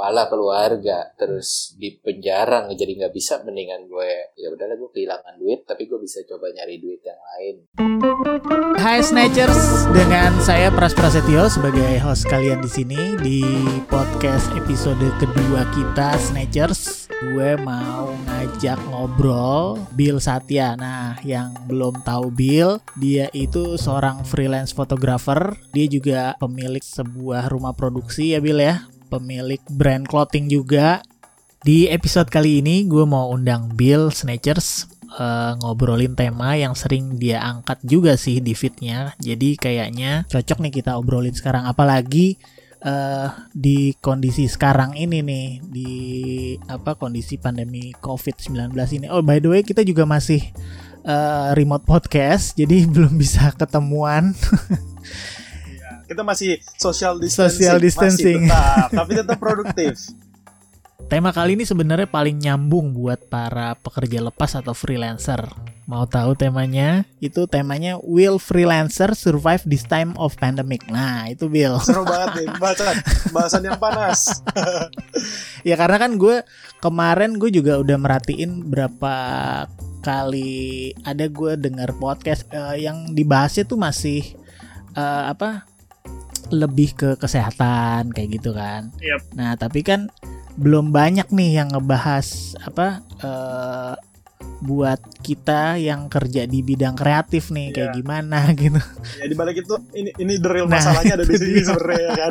kepala keluarga terus di penjara nggak jadi nggak bisa mendingan gue ya udahlah gue kehilangan duit tapi gue bisa coba nyari duit yang lain. Hai Snatchers dengan saya Pras Prasetyo sebagai host kalian di sini di podcast episode kedua kita Snatchers. Gue mau ngajak ngobrol Bill Satya. Nah yang belum tahu Bill dia itu seorang freelance photographer. Dia juga pemilik sebuah rumah produksi ya Bill ya pemilik brand clothing juga. Di episode kali ini gue mau undang Bill Snatchers uh, ngobrolin tema yang sering dia angkat juga sih di fitnya. Jadi kayaknya cocok nih kita obrolin sekarang apalagi uh, di kondisi sekarang ini nih di apa kondisi pandemi COVID-19 ini. Oh by the way kita juga masih uh, remote podcast jadi belum bisa ketemuan. kita masih social distancing, social distancing. Masih tetap, tapi tetap produktif. Tema kali ini sebenarnya paling nyambung buat para pekerja lepas atau freelancer. Mau tahu temanya? Itu temanya Will Freelancer Survive This Time of Pandemic. Nah, itu Bill. Seru banget nih, bahasan, bahasan yang panas. ya karena kan gue kemarin gue juga udah merhatiin berapa kali ada gue dengar podcast uh, yang dibahasnya tuh masih uh, apa lebih ke kesehatan kayak gitu kan. Yep. Nah tapi kan belum banyak nih yang ngebahas apa uh, buat kita yang kerja di bidang kreatif nih yeah. kayak gimana gitu. Ya di balik itu ini ini the real nah, masalahnya ada di sini sebenarnya kan.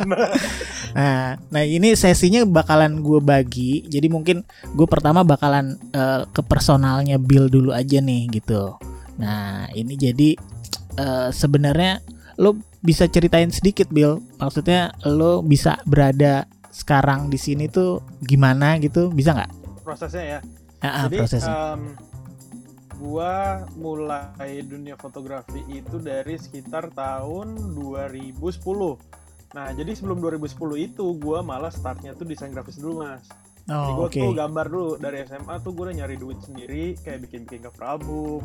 nah, nah ini sesinya bakalan gue bagi. Jadi mungkin gue pertama bakalan uh, ke personalnya Bill dulu aja nih gitu. Nah, ini jadi uh, sebenarnya lo bisa ceritain sedikit Bill. Maksudnya lo bisa berada sekarang di sini tuh gimana gitu bisa nggak? Prosesnya ya. Ah, jadi prosesnya. Um, gua mulai dunia fotografi itu dari sekitar tahun 2010 nah jadi sebelum 2010 itu gua malah startnya tuh desain grafis dulu mas. Oh, Jadi gue okay. tuh gambar dulu. Dari SMA tuh gue udah nyari duit sendiri kayak bikin-bikin cover album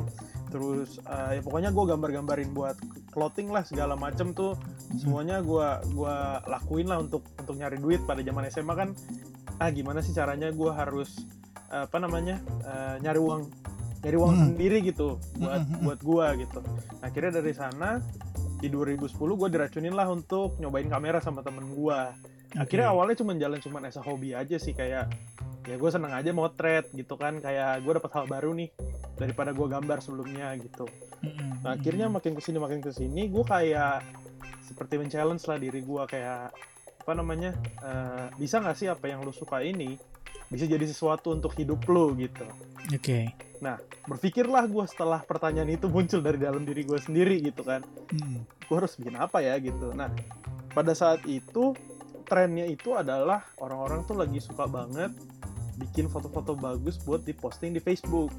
terus uh, ya pokoknya gue gambar-gambarin buat clothing lah segala macem tuh hmm. semuanya gue gua lakuin lah untuk untuk nyari duit pada zaman SMA kan ah gimana sih caranya gue harus uh, apa namanya uh, nyari uang nyari uang hmm. sendiri gitu buat hmm. buat gue gitu nah, akhirnya dari sana di 2010 gue diracunin lah untuk nyobain kamera sama temen gue akhirnya okay. awalnya cuma jalan cuma as hobi aja sih kayak ya gue seneng aja mau thread gitu kan kayak gue dapat hal baru nih daripada gue gambar sebelumnya gitu nah akhirnya makin ke sini makin ke sini gue kayak seperti men-challenge lah diri gue kayak apa namanya uh, bisa nggak sih apa yang lo suka ini bisa jadi sesuatu untuk hidup lo gitu oke okay. nah berpikirlah gue setelah pertanyaan itu muncul dari dalam diri gue sendiri gitu kan hmm. gue harus bikin apa ya gitu nah pada saat itu trennya itu adalah orang-orang tuh lagi suka banget bikin foto-foto bagus buat diposting di Facebook.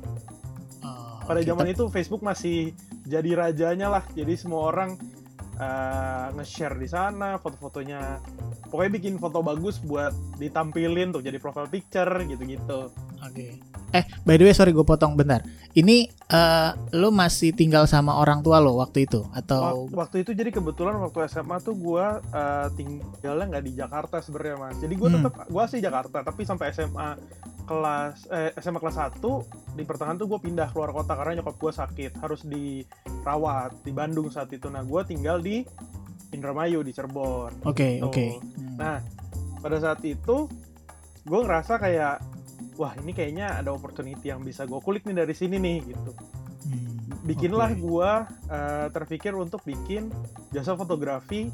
Uh, Pada kita... zaman itu Facebook masih jadi rajanya lah. Jadi semua orang uh, nge-share di sana foto-fotonya. Pokoknya bikin foto bagus buat ditampilin tuh jadi profile picture gitu-gitu. Oke. Okay. Eh, by the way sorry gue potong bentar. Ini uh, lo masih tinggal sama orang tua lo waktu itu atau? Waktu itu jadi kebetulan waktu SMA tuh gue uh, tinggalnya nggak di Jakarta sebenarnya mas. Jadi gue hmm. tetap gue asli Jakarta tapi sampai SMA kelas eh, SMA kelas 1 di pertengahan tuh gue pindah keluar kota karena nyokap gue sakit harus dirawat di Bandung saat itu. Nah gue tinggal di Indramayu di Cirebon. Oke okay, gitu. oke. Okay. Hmm. Nah pada saat itu gue ngerasa kayak wah ini kayaknya ada opportunity yang bisa gue kulik nih dari sini nih gitu hmm, bikinlah okay. gue uh, terpikir untuk bikin jasa fotografi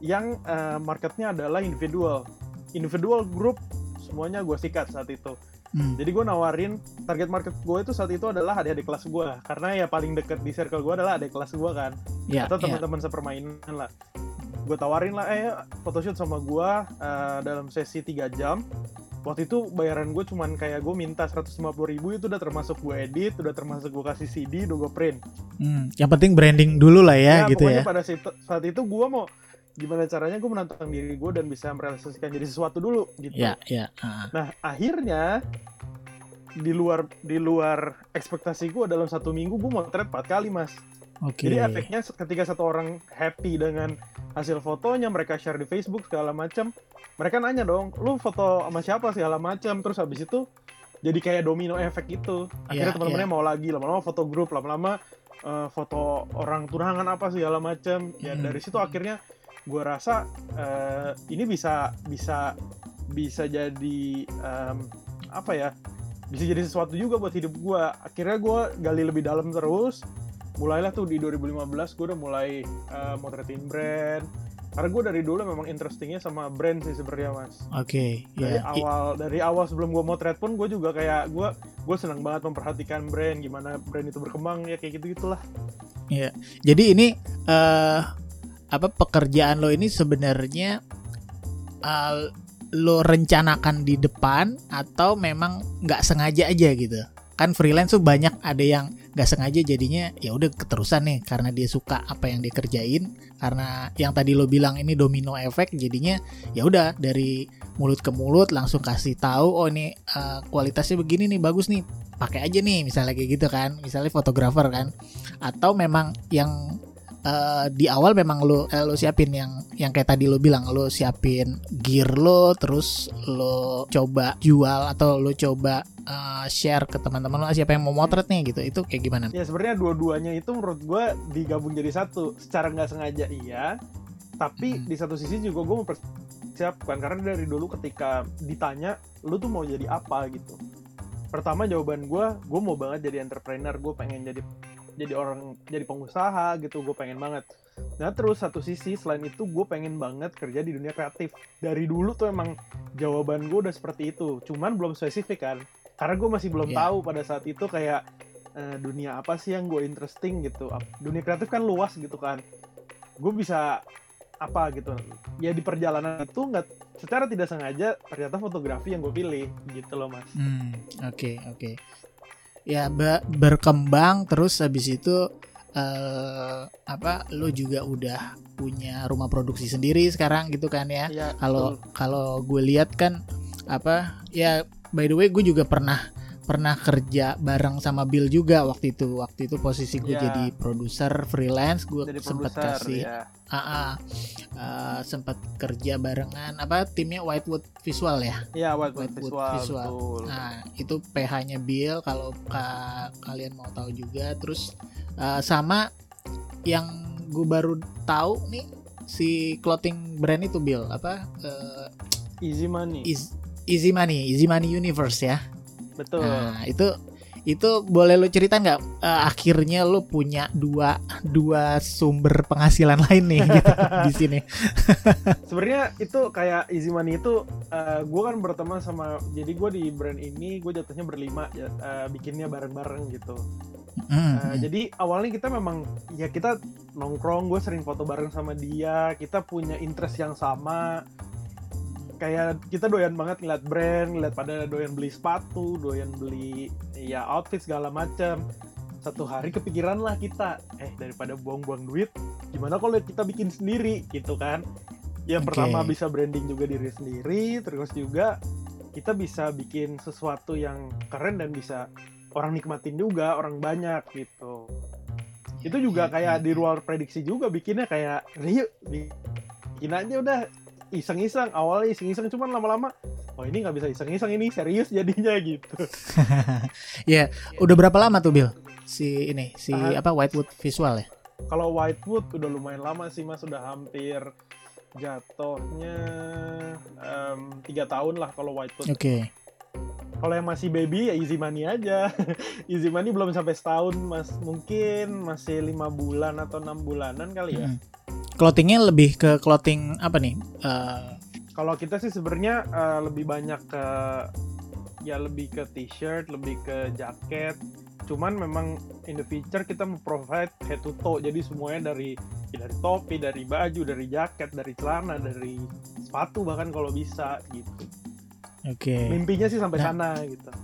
yang uh, marketnya adalah individual individual group semuanya gue sikat saat itu Hmm. Jadi gue nawarin target market gue itu saat itu adalah adik-adik kelas gue karena ya paling deket di circle gue adalah adik kelas gue kan yeah, atau ya. teman-teman yeah. sepermainan lah. Gue tawarin lah eh photoshoot sama gue uh, dalam sesi 3 jam waktu itu bayaran gue cuman kayak gue minta 150 ribu itu udah termasuk gue edit udah termasuk gue kasih CD udah gue print. Hmm, yang penting branding dulu lah ya, ya gitu ya. pada saat itu gue mau gimana caranya gue menantang diri gue dan bisa merealisasikan jadi sesuatu dulu gitu. Ya ya uh. nah akhirnya di luar di luar ekspektasi gue dalam satu minggu gue mau trade empat kali mas Oke. Jadi efeknya ketika satu orang happy dengan hasil fotonya, mereka share di Facebook segala macam, mereka nanya dong, lu foto sama siapa segala macam, terus habis itu jadi kayak domino efek itu. Akhirnya Iya, teman-temannya mau lagi, lama-lama foto grup, lama-lama eh, foto orang tunangan apa segala macam. Ya Hmm. dari situ akhirnya gua rasa eh, ini bisa bisa bisa jadi em, apa ya? Bisa jadi sesuatu juga buat hidup gua. Akhirnya gua gali lebih dalam terus mulailah tuh di 2015 gue udah mulai uh, motretin brand karena gue dari dulu memang interestingnya sama brand sih sebenarnya mas Oke, dari ya. I- awal dari awal sebelum gue motret pun gue juga kayak gue gue senang banget memperhatikan brand gimana brand itu berkembang ya kayak gitu gitulah Jadi ini eh apa pekerjaan lo ini sebenarnya eh, lo rencanakan di depan atau memang nggak sengaja aja gitu? Kan freelance tuh banyak ada yang nggak sengaja jadinya ya udah keterusan nih karena dia suka apa yang dia kerjain. Karena yang tadi lo bilang ini domino efek jadinya ya udah dari mulut ke mulut langsung kasih tahu oh ini eh, kualitasnya begini nih bagus nih. Pakai aja nih misalnya kayak gitu kan. Misalnya fotografer kan. Atau memang yang eh, di awal memang lo eh, lo siapin yang yang kayak tadi lo bilang lo siapin gear lo terus lo coba jual atau lo coba eh, share ke teman-teman lo "Ah, siapa yang mau motret nih? Gitu. Itu kayak gimana? Ya sebenarnya dua-duanya itu menurut gue digabung jadi satu. Secara nggak sengaja iya tapi Hmm. di satu sisi juga gue mempersiapkan karena dari dulu ketika ditanya lu tuh mau jadi apa? Gitu. Pertama jawaban gue gue mau banget jadi entrepreneur gue pengen jadi jadi orang jadi pengusaha gitu gue pengen banget. Nah terus satu sisi selain itu gue pengen banget kerja di dunia kreatif. Dari dulu tuh emang jawaban gue udah seperti itu cuman belum spesifik kan. Karena gue masih belum Iya. tahu pada saat itu kayak eh, dunia apa sih yang gue interesting gitu. Dunia kreatif kan luas gitu kan. Gue bisa apa gitu. Ya di perjalanan itu nggak secara tidak sengaja ternyata fotografi yang gue pilih gitu loh mas. Hmm, oke oke. Ya be- berkembang terus habis itu eh apa lo juga udah punya rumah produksi sendiri sekarang gitu kan ya. ya Kalau betul. kalau gue lihat kan apa ya by the way gue juga pernah pernah kerja bareng sama Bill juga waktu itu. Waktu itu posisi gue Ya. jadi produser freelance, gue sempat kasih ya AA eh, sempat kerja barengan apa timnya Whitewood Visual ya. ya white Whitewood visual, visual. betul Nah, itu PH-nya Bill kalau ka- kalian mau tahu juga. Terus uh, sama yang gue baru tahu nih si clothing brand itu Bill apa uh, easy money Is- Easy Money, Easy Money Universe ya. Betul Nah, itu itu boleh lo cerita nggak uh, akhirnya lo punya dua dua sumber penghasilan lain nih gitu di sini. sebenarnya itu kayak easy money itu gue kan berteman sama jadi gue di brand ini gue jatuhnya berlima ya, eh, bikinnya bareng-bareng gitu Hmm, Eh, hmm. jadi awalnya kita memang ya kita nongkrong gue sering foto bareng sama dia kita punya interest yang sama kayak kita doyan banget ngeliat brand ngeliat pada doyan beli sepatu doyan beli ya outfit segala macam satu hari kepikiran lah kita eh daripada buang-buang duit gimana kalau kita bikin sendiri? Gitu kan. Ya Oke. pertama bisa branding juga diri sendiri terus juga kita bisa bikin sesuatu yang keren dan bisa orang nikmatin juga orang banyak gitu. Itu juga kayak di luar prediksi juga bikinnya kayak yuk bikin aja udah iseng-iseng awalnya iseng-iseng cuman lama-lama oh ini nggak bisa iseng-iseng ini serius jadinya gitu Ya, udah berapa lama tuh Bill? Si ini, si Ah. apa Whitewood Visual ya? kalau Whitewood udah lumayan lama sih mas sudah hampir jatuhnya tiga tahun lah kalau Whitewood Oke. kalau yang masih baby ya easy money aja easy money belum sampai setahun mas mungkin masih lima bulan atau enam bulanan kali ya Mm. Clothingnya lebih ke clothing apa nih? Eh, Kalau kita sih sebenarnya eh, lebih banyak ke ya lebih ke t-shirt, lebih ke jaket. Cuman memang in the future kita mau provide head to toe. Jadi semuanya dari ya dari topi, dari baju, dari jaket, dari celana, dari sepatu bahkan kalau bisa gitu. Oke. Mimpinya sih sampai Nah. sana gitu.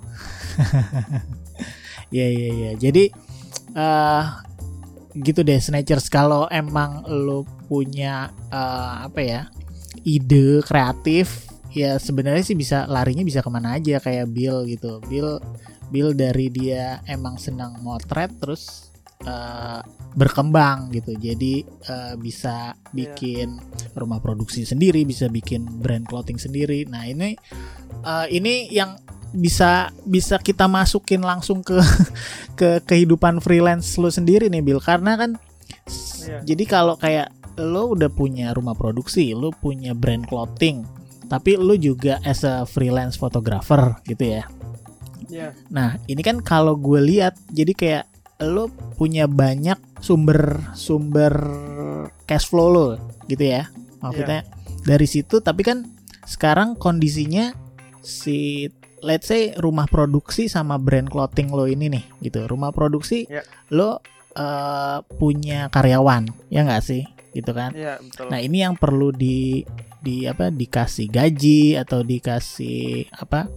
Iya iya iya. Jadi eh gitu deh Snatchers kalau emang lo punya eh, apa ya ide kreatif ya sebenarnya sih bisa larinya bisa ke mana aja kayak Bill gitu. Bill Bill dari dia emang senang motret terus eh, berkembang gitu. Jadi eh, bisa bikin rumah produksi sendiri, bisa bikin brand clothing sendiri. Nah ini eh, ini yang bisa bisa kita masukin langsung ke ke kehidupan freelance lo sendiri nih Bill karena kan Iya. jadi kalau kayak lo udah punya rumah produksi, lo punya brand clothing, tapi lo juga as a freelance photographer gitu ya. Iya. Nah, ini kan kalau gue lihat jadi kayak lo punya banyak sumber sumber cash flow lo gitu ya. Maksudnya dari situ tapi kan sekarang kondisinya si let's say rumah produksi sama brand clothing lo ini nih gitu. Rumah produksi Ya. lo eh, punya karyawan ya nggak sih gitu kan. Iya, betul. Nah, ini yang perlu di di apa dikasih gaji atau dikasih apa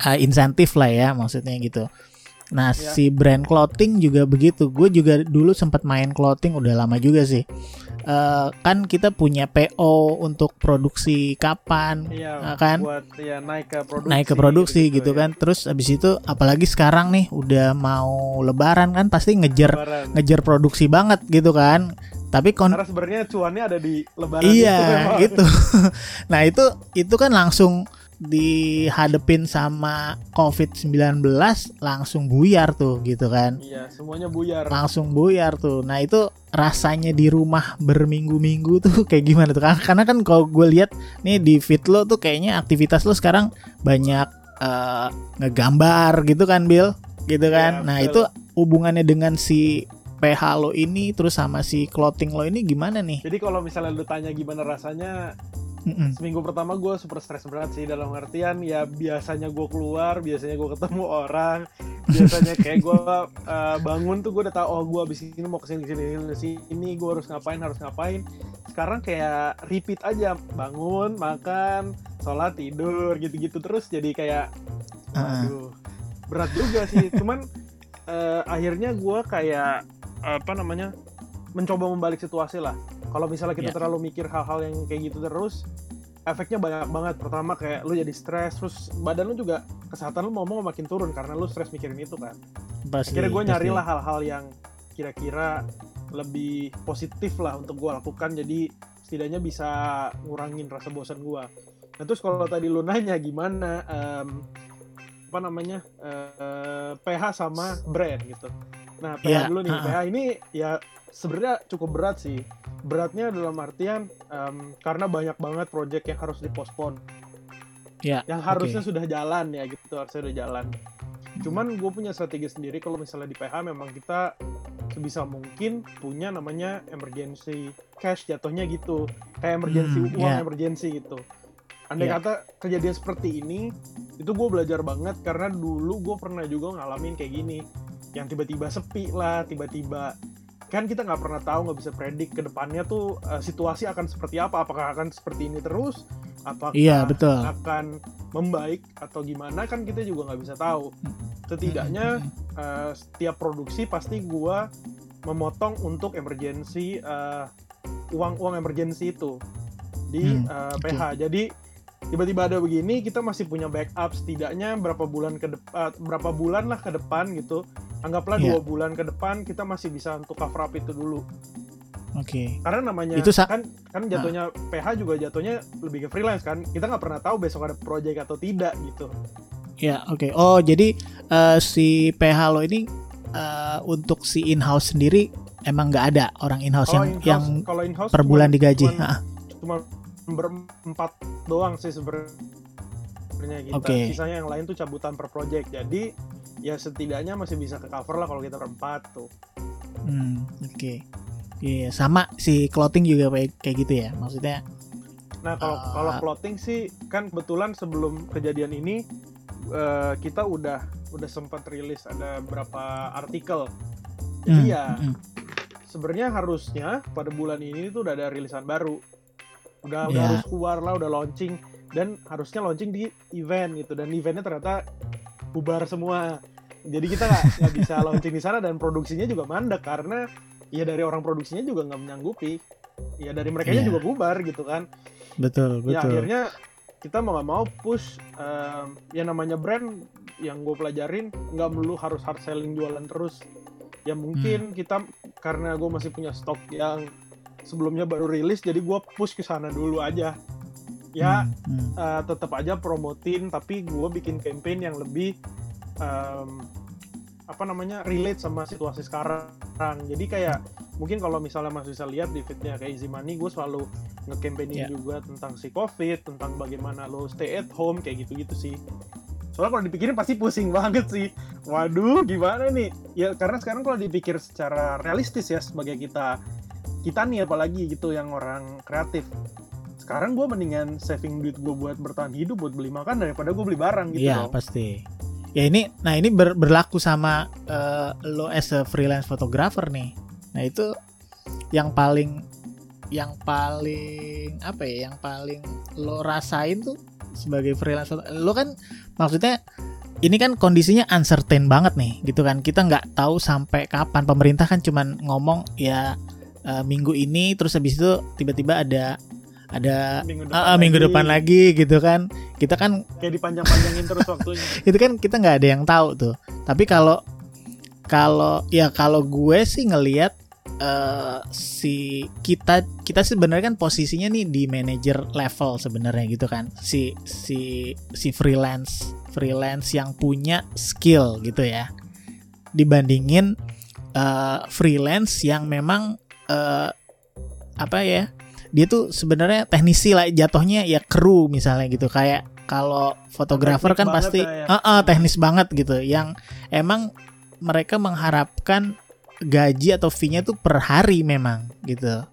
uh, insentif lah ya maksudnya gitu. Nah, Ya. si brand clothing juga begitu. Gue juga dulu sempat main clothing udah lama juga sih. Eh, kan kita punya PO untuk produksi kapan, Iya, Nah, kan? buat ya naik ke produksi. naik ke produksi gitu, ya. kan. Terus abis itu apalagi sekarang nih udah mau lebaran kan pasti ngejar Lebaran. ngejar produksi banget gitu kan. Tapi kon Karena sebenarnya cuannya ada di lebaran itu Iya, memang. gitu. nah, itu itu kan langsung dihadepin sama COVID-19 langsung buyar tuh gitu kan. Iya, semuanya buyar. Langsung buyar tuh. Nah, itu rasanya di rumah berminggu-minggu tuh kayak gimana tuh? Karena- Karena kan kalau gue lihat nih di feed lo tuh kayaknya aktivitas lo sekarang banyak eh, ngegambar gitu kan, Bill? Gitu kan. Iya, nah, betul. itu hubungannya dengan si PH lo ini terus sama si clothing lo ini gimana nih? Jadi kalau misalnya lu tanya gimana rasanya, Mm-mm. seminggu pertama gue super stres berat sih dalam artian ya biasanya gue keluar, biasanya gue ketemu orang, biasanya kayak gue uh, bangun tuh gue udah tahu oh gue abis ini mau ke sini ke sini ke sini ini gue harus ngapain harus ngapain. Sekarang kayak repeat aja bangun makan sholat tidur gitu-gitu terus jadi kayak. Waduh, berat juga sih. Cuman eh, akhirnya gue kayak apa namanya mencoba membalik situasi lah. Kalau misalnya kita Ya. terlalu mikir hal-hal yang kayak gitu terus, efeknya banyak banget. Pertama kayak lu jadi stres, terus badan lu juga kesehatan lu mau mau makin turun karena lu stres mikirin itu kan. Pasti, Akhirnya gue nyari lah hal-hal yang kira-kira lebih positif lah untuk gue lakukan. Jadi setidaknya bisa ngurangin rasa bosan gue. Nah terus kalau tadi lu nanya gimana em, apa namanya eh, PH sama brand gitu. Nah PH Iya, dulu nih, ha-ha. PH ini ya sebenarnya cukup berat sih. Beratnya dalam artian em, karena banyak banget project yang harus dipospon. Ya, Yang harusnya oke. sudah jalan ya gitu, harusnya udah jalan. Cuman gue punya strategi sendiri kalau misalnya di PH memang kita sebisa mungkin punya namanya emergency cash jatuhnya gitu. Kayak emergency Hmm, uang ya. emergency gitu. Andai Ya. kata kejadian seperti ini, itu gue belajar banget karena dulu gue pernah juga ngalamin kayak gini. Yang tiba-tiba sepi lah, tiba-tiba kan kita nggak pernah tahu nggak bisa predik ke depannya tuh eh, situasi akan seperti apa apakah akan seperti ini terus apakah Iya, betul. akan membaik atau gimana kan kita juga nggak bisa tahu setidaknya eh, setiap produksi pasti gua memotong untuk emergency eh, uang uang emergency itu di Hmm, oke. PH jadi tiba-tiba ada begini kita masih punya backup setidaknya berapa bulan ke depan berapa bulan lah ke depan gitu anggaplah Iya. dua bulan ke depan kita masih bisa untuk cover up itu dulu Oke. karena namanya Itu kan kan jatuhnya PH juga jatuhnya lebih ke freelance kan kita nggak pernah tahu besok ada project atau tidak gitu Ya, oke. Oh, jadi eh, si PH lo ini eh, untuk si in-house sendiri emang nggak ada orang in-house yang in-house- yang kalau in-house per bulan digaji. Ha, cuma berempat doang sih sebenarnya kita Oke. sisanya yang lain tuh cabutan per project jadi ya setidaknya masih bisa ke cover lah kalau kita berempat tuh Hmm, oke. Iya, sama si clothing juga kayak gitu ya. Maksudnya nah kalau Ah. kalau clothing sih kan kebetulan sebelum kejadian ini eh, kita udah udah sempat rilis ada beberapa artikel jadi hmm, ya hmm, sebenarnya harusnya pada bulan ini tuh udah ada rilisan baru udah udah Ya. harus keluar lah udah launching. Dan harusnya launching di event gitu. Dan eventnya ternyata bubar semua. Jadi kita nggak bisa launching di sana dan produksinya juga mandek. Karena ya dari orang produksinya juga nggak menyanggupi. Ya dari mereka Iya. juga bubar gitu kan. Betul, ya betul. akhirnya kita mau nggak mau push em, yang namanya brand yang gue pelajarin nggak melulu harus hard selling jualan terus. Ya mungkin kita karena gue masih punya stok yang sebelumnya baru rilis jadi gue push ke sana dulu aja. Ya Hmm, hmm. uh, tetap aja promotin tapi gue bikin campaign yang lebih um, apa namanya relate sama situasi sekarang. Jadi kayak mungkin kalau misalnya Mas bisa lihat di feednya kayak Easy Money gue selalu nge-campaignin Yeah. juga tentang si covid tentang bagaimana lo stay at home kayak gitu-gitu sih. Soalnya kalau dipikirin pasti pusing banget sih. Waduh gimana nih? Ya karena sekarang kalau dipikir secara realistis ya sebagai kita kita nih apalagi gitu yang orang kreatif sekarang gue mendingan saving duit gue buat bertahan hidup buat beli makan daripada gue beli barang gitu Iya dong. pasti. Ya ini, nah ini ber- berlaku sama eh, lo as a freelance photographer nih. Nah itu yang paling, yang paling apa ya, yang paling lo rasain tuh sebagai freelance Lo kan maksudnya ini kan kondisinya uncertain banget nih, gitu kan? Kita nggak tahu sampai kapan. Pemerintah kan cuman ngomong ya eh, minggu ini, terus habis itu tiba-tiba ada ada minggu ah, ah, minggu depan lagi gitu kan. Kita kan kayak dipanjang-panjangin terus waktunya. Itu kan kita nggak ada yang tahu tuh. Tapi kalau kalau ya kalau gue sih ngelihat eh, si kita kita sebenarnya kan posisinya nih di manager level sebenarnya gitu kan. Si si si freelance freelance yang punya skill gitu ya. Dibandingin eh, freelance yang memang eh, apa ya dia tuh sebenarnya teknisi lah jatuhnya ya kru misalnya gitu. Kayak kalau fotografer kan pasti ya. eh, eh, teknis banget gitu. Yang emang mereka mengharapkan gaji atau fee-nya tuh per hari memang gitu.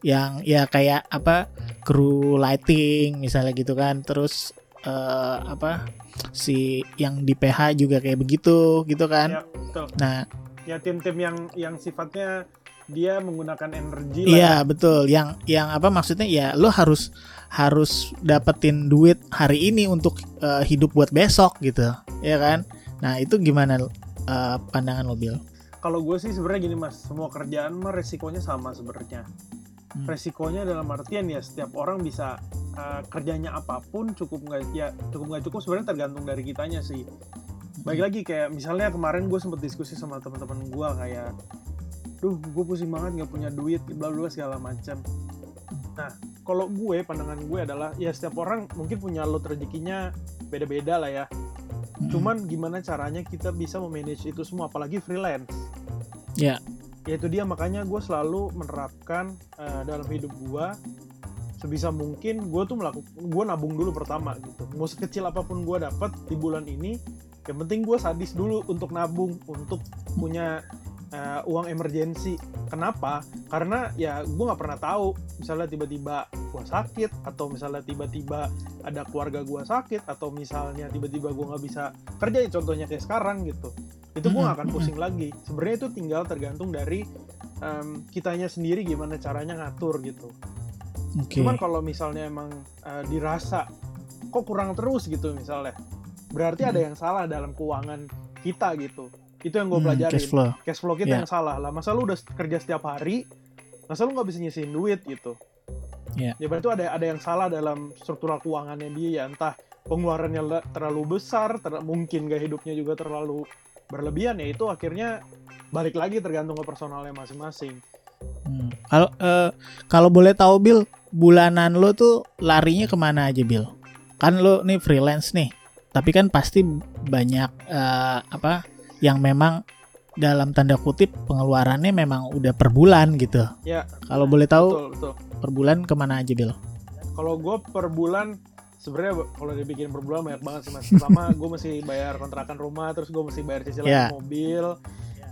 Yang ya kayak apa kru lighting misalnya gitu kan. Terus eh, apa si yang di PH juga kayak begitu gitu kan. Ya betul. Nah. Ya tim-tim yang yang sifatnya dia menggunakan energi lah Iya betul. Yang yang apa maksudnya ya lo harus harus dapetin duit hari ini untuk eh, hidup buat besok gitu, ya kan? Nah itu gimana eh, pandangan lo Bill? kalau gue sih sebenarnya gini mas semua kerjaan mah resikonya sama sebenarnya Hmm. resikonya dalam artian ya setiap orang bisa uh, kerjanya apa pun cukup nggak ya cukup nggak cukup sebenarnya tergantung dari kitanya sih baik lagi kayak misalnya kemarin gue sempet diskusi sama teman-teman gue kayak duh gue pusing banget nggak punya duit bla bla segala macam nah kalau gue pandangan gue adalah ya setiap orang mungkin punya lot rezekinya beda-beda lah ya Mm-mm. cuman gimana caranya kita bisa memanage itu semua apalagi freelance Ya. ya itu dia makanya gue selalu menerapkan eh, dalam hidup gue sebisa mungkin gue tuh melakukan gue nabung dulu pertama gitu mau sekecil apa pun gue dapat di bulan ini yang penting gue sadis dulu untuk nabung untuk punya eh, uang emergensi. Kenapa? Karena ya gue nggak pernah tahu misalnya tiba-tiba gue sakit atau misalnya tiba-tiba ada keluarga gue sakit atau misalnya tiba-tiba gue nggak bisa kerja ya contohnya kayak sekarang gitu. Itu gue nggak akan pusing lagi. Sebenarnya itu tinggal tergantung dari em, kitanya sendiri gimana caranya ngatur gitu. Oke. cuman kalau misalnya emang eh, dirasa kok kurang terus gitu misalnya berarti ada yang salah dalam keuangan kita gitu itu yang gue Hmm, pelajarin cash flow. cash flow kita Ya. yang salah lah masa lu udah kerja setiap hari masa lu nggak bisa nyisihin duit gitu Ya. ya berarti ada ada yang salah dalam struktural keuangannya dia ya entah pengeluarannya terlalu besar ter- mungkin gaya hidupnya juga terlalu berlebihan ya itu akhirnya balik lagi tergantung ke personalnya masing-masing Hmm. Kalau eh, kalau boleh tahu Bill, bulanan lo tuh larinya ke mana aja Bill? Kan lo nih freelance nih, tapi kan pasti banyak eh, apa yang memang dalam tanda kutip pengeluarannya memang udah per bulan gitu. ya Kalau boleh tahu betul betul per bulan ke mana aja Bill? kalau gue per bulan sebenarnya kalau dibikin per bulan banyak banget sih mas pertama gue mesti bayar kontrakan rumah terus gue mesti bayar cicilan Ya. mobil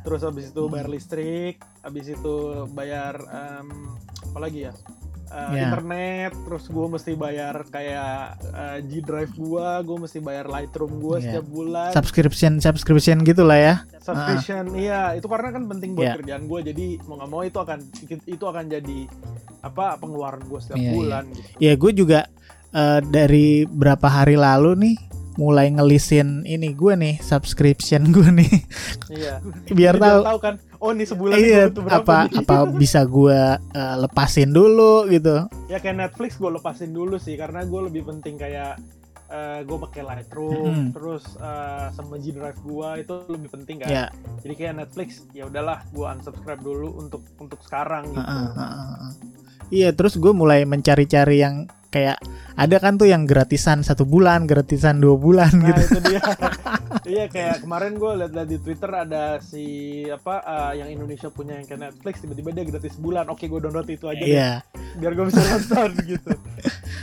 terus habis itu bayar listrik habis itu bayar em, apa lagi ya Eh, Ya. internet terus gue mesti bayar kayak eh, G Drive gue gue mesti bayar Lightroom gue Ya. setiap bulan Subscription subscription gitulah ya. subscription iya itu karena kan penting buat Ya. kerjaan gue jadi mau nggak mau itu akan itu akan jadi apa pengeluaran gue setiap Iya, iya. bulan gitu Ya gue juga eh, dari berapa hari lalu nih mulai ngelisin ini gue nih subscription gue nih iya biar tahu kan oh nih sebulan iya butuh berapa apa nih? apa bisa gue eh, lepasin dulu gitu ya kayak Netflix gue lepasin dulu sih karena gue lebih penting kayak gue pakai Lightroom Mm-mm. terus eh, sama G Drive gue itu lebih penting kan Ya. jadi kayak Netflix ya udahlah gue unsubscribe dulu untuk untuk sekarang gitu Heeh, heeh, heeh. Iya, terus gue mulai mencari-cari yang kayak ada kan tuh yang gratisan satu bulan, gratisan dua bulan nah gitu. itu dia iya kayak kemarin gue liat-liat di Twitter ada si apa eh, yang Indonesia punya yang kayak Netflix tiba-tiba dia gratis sebulan. Oke gue download itu aja deh, Iya, biar gue bisa nonton gitu.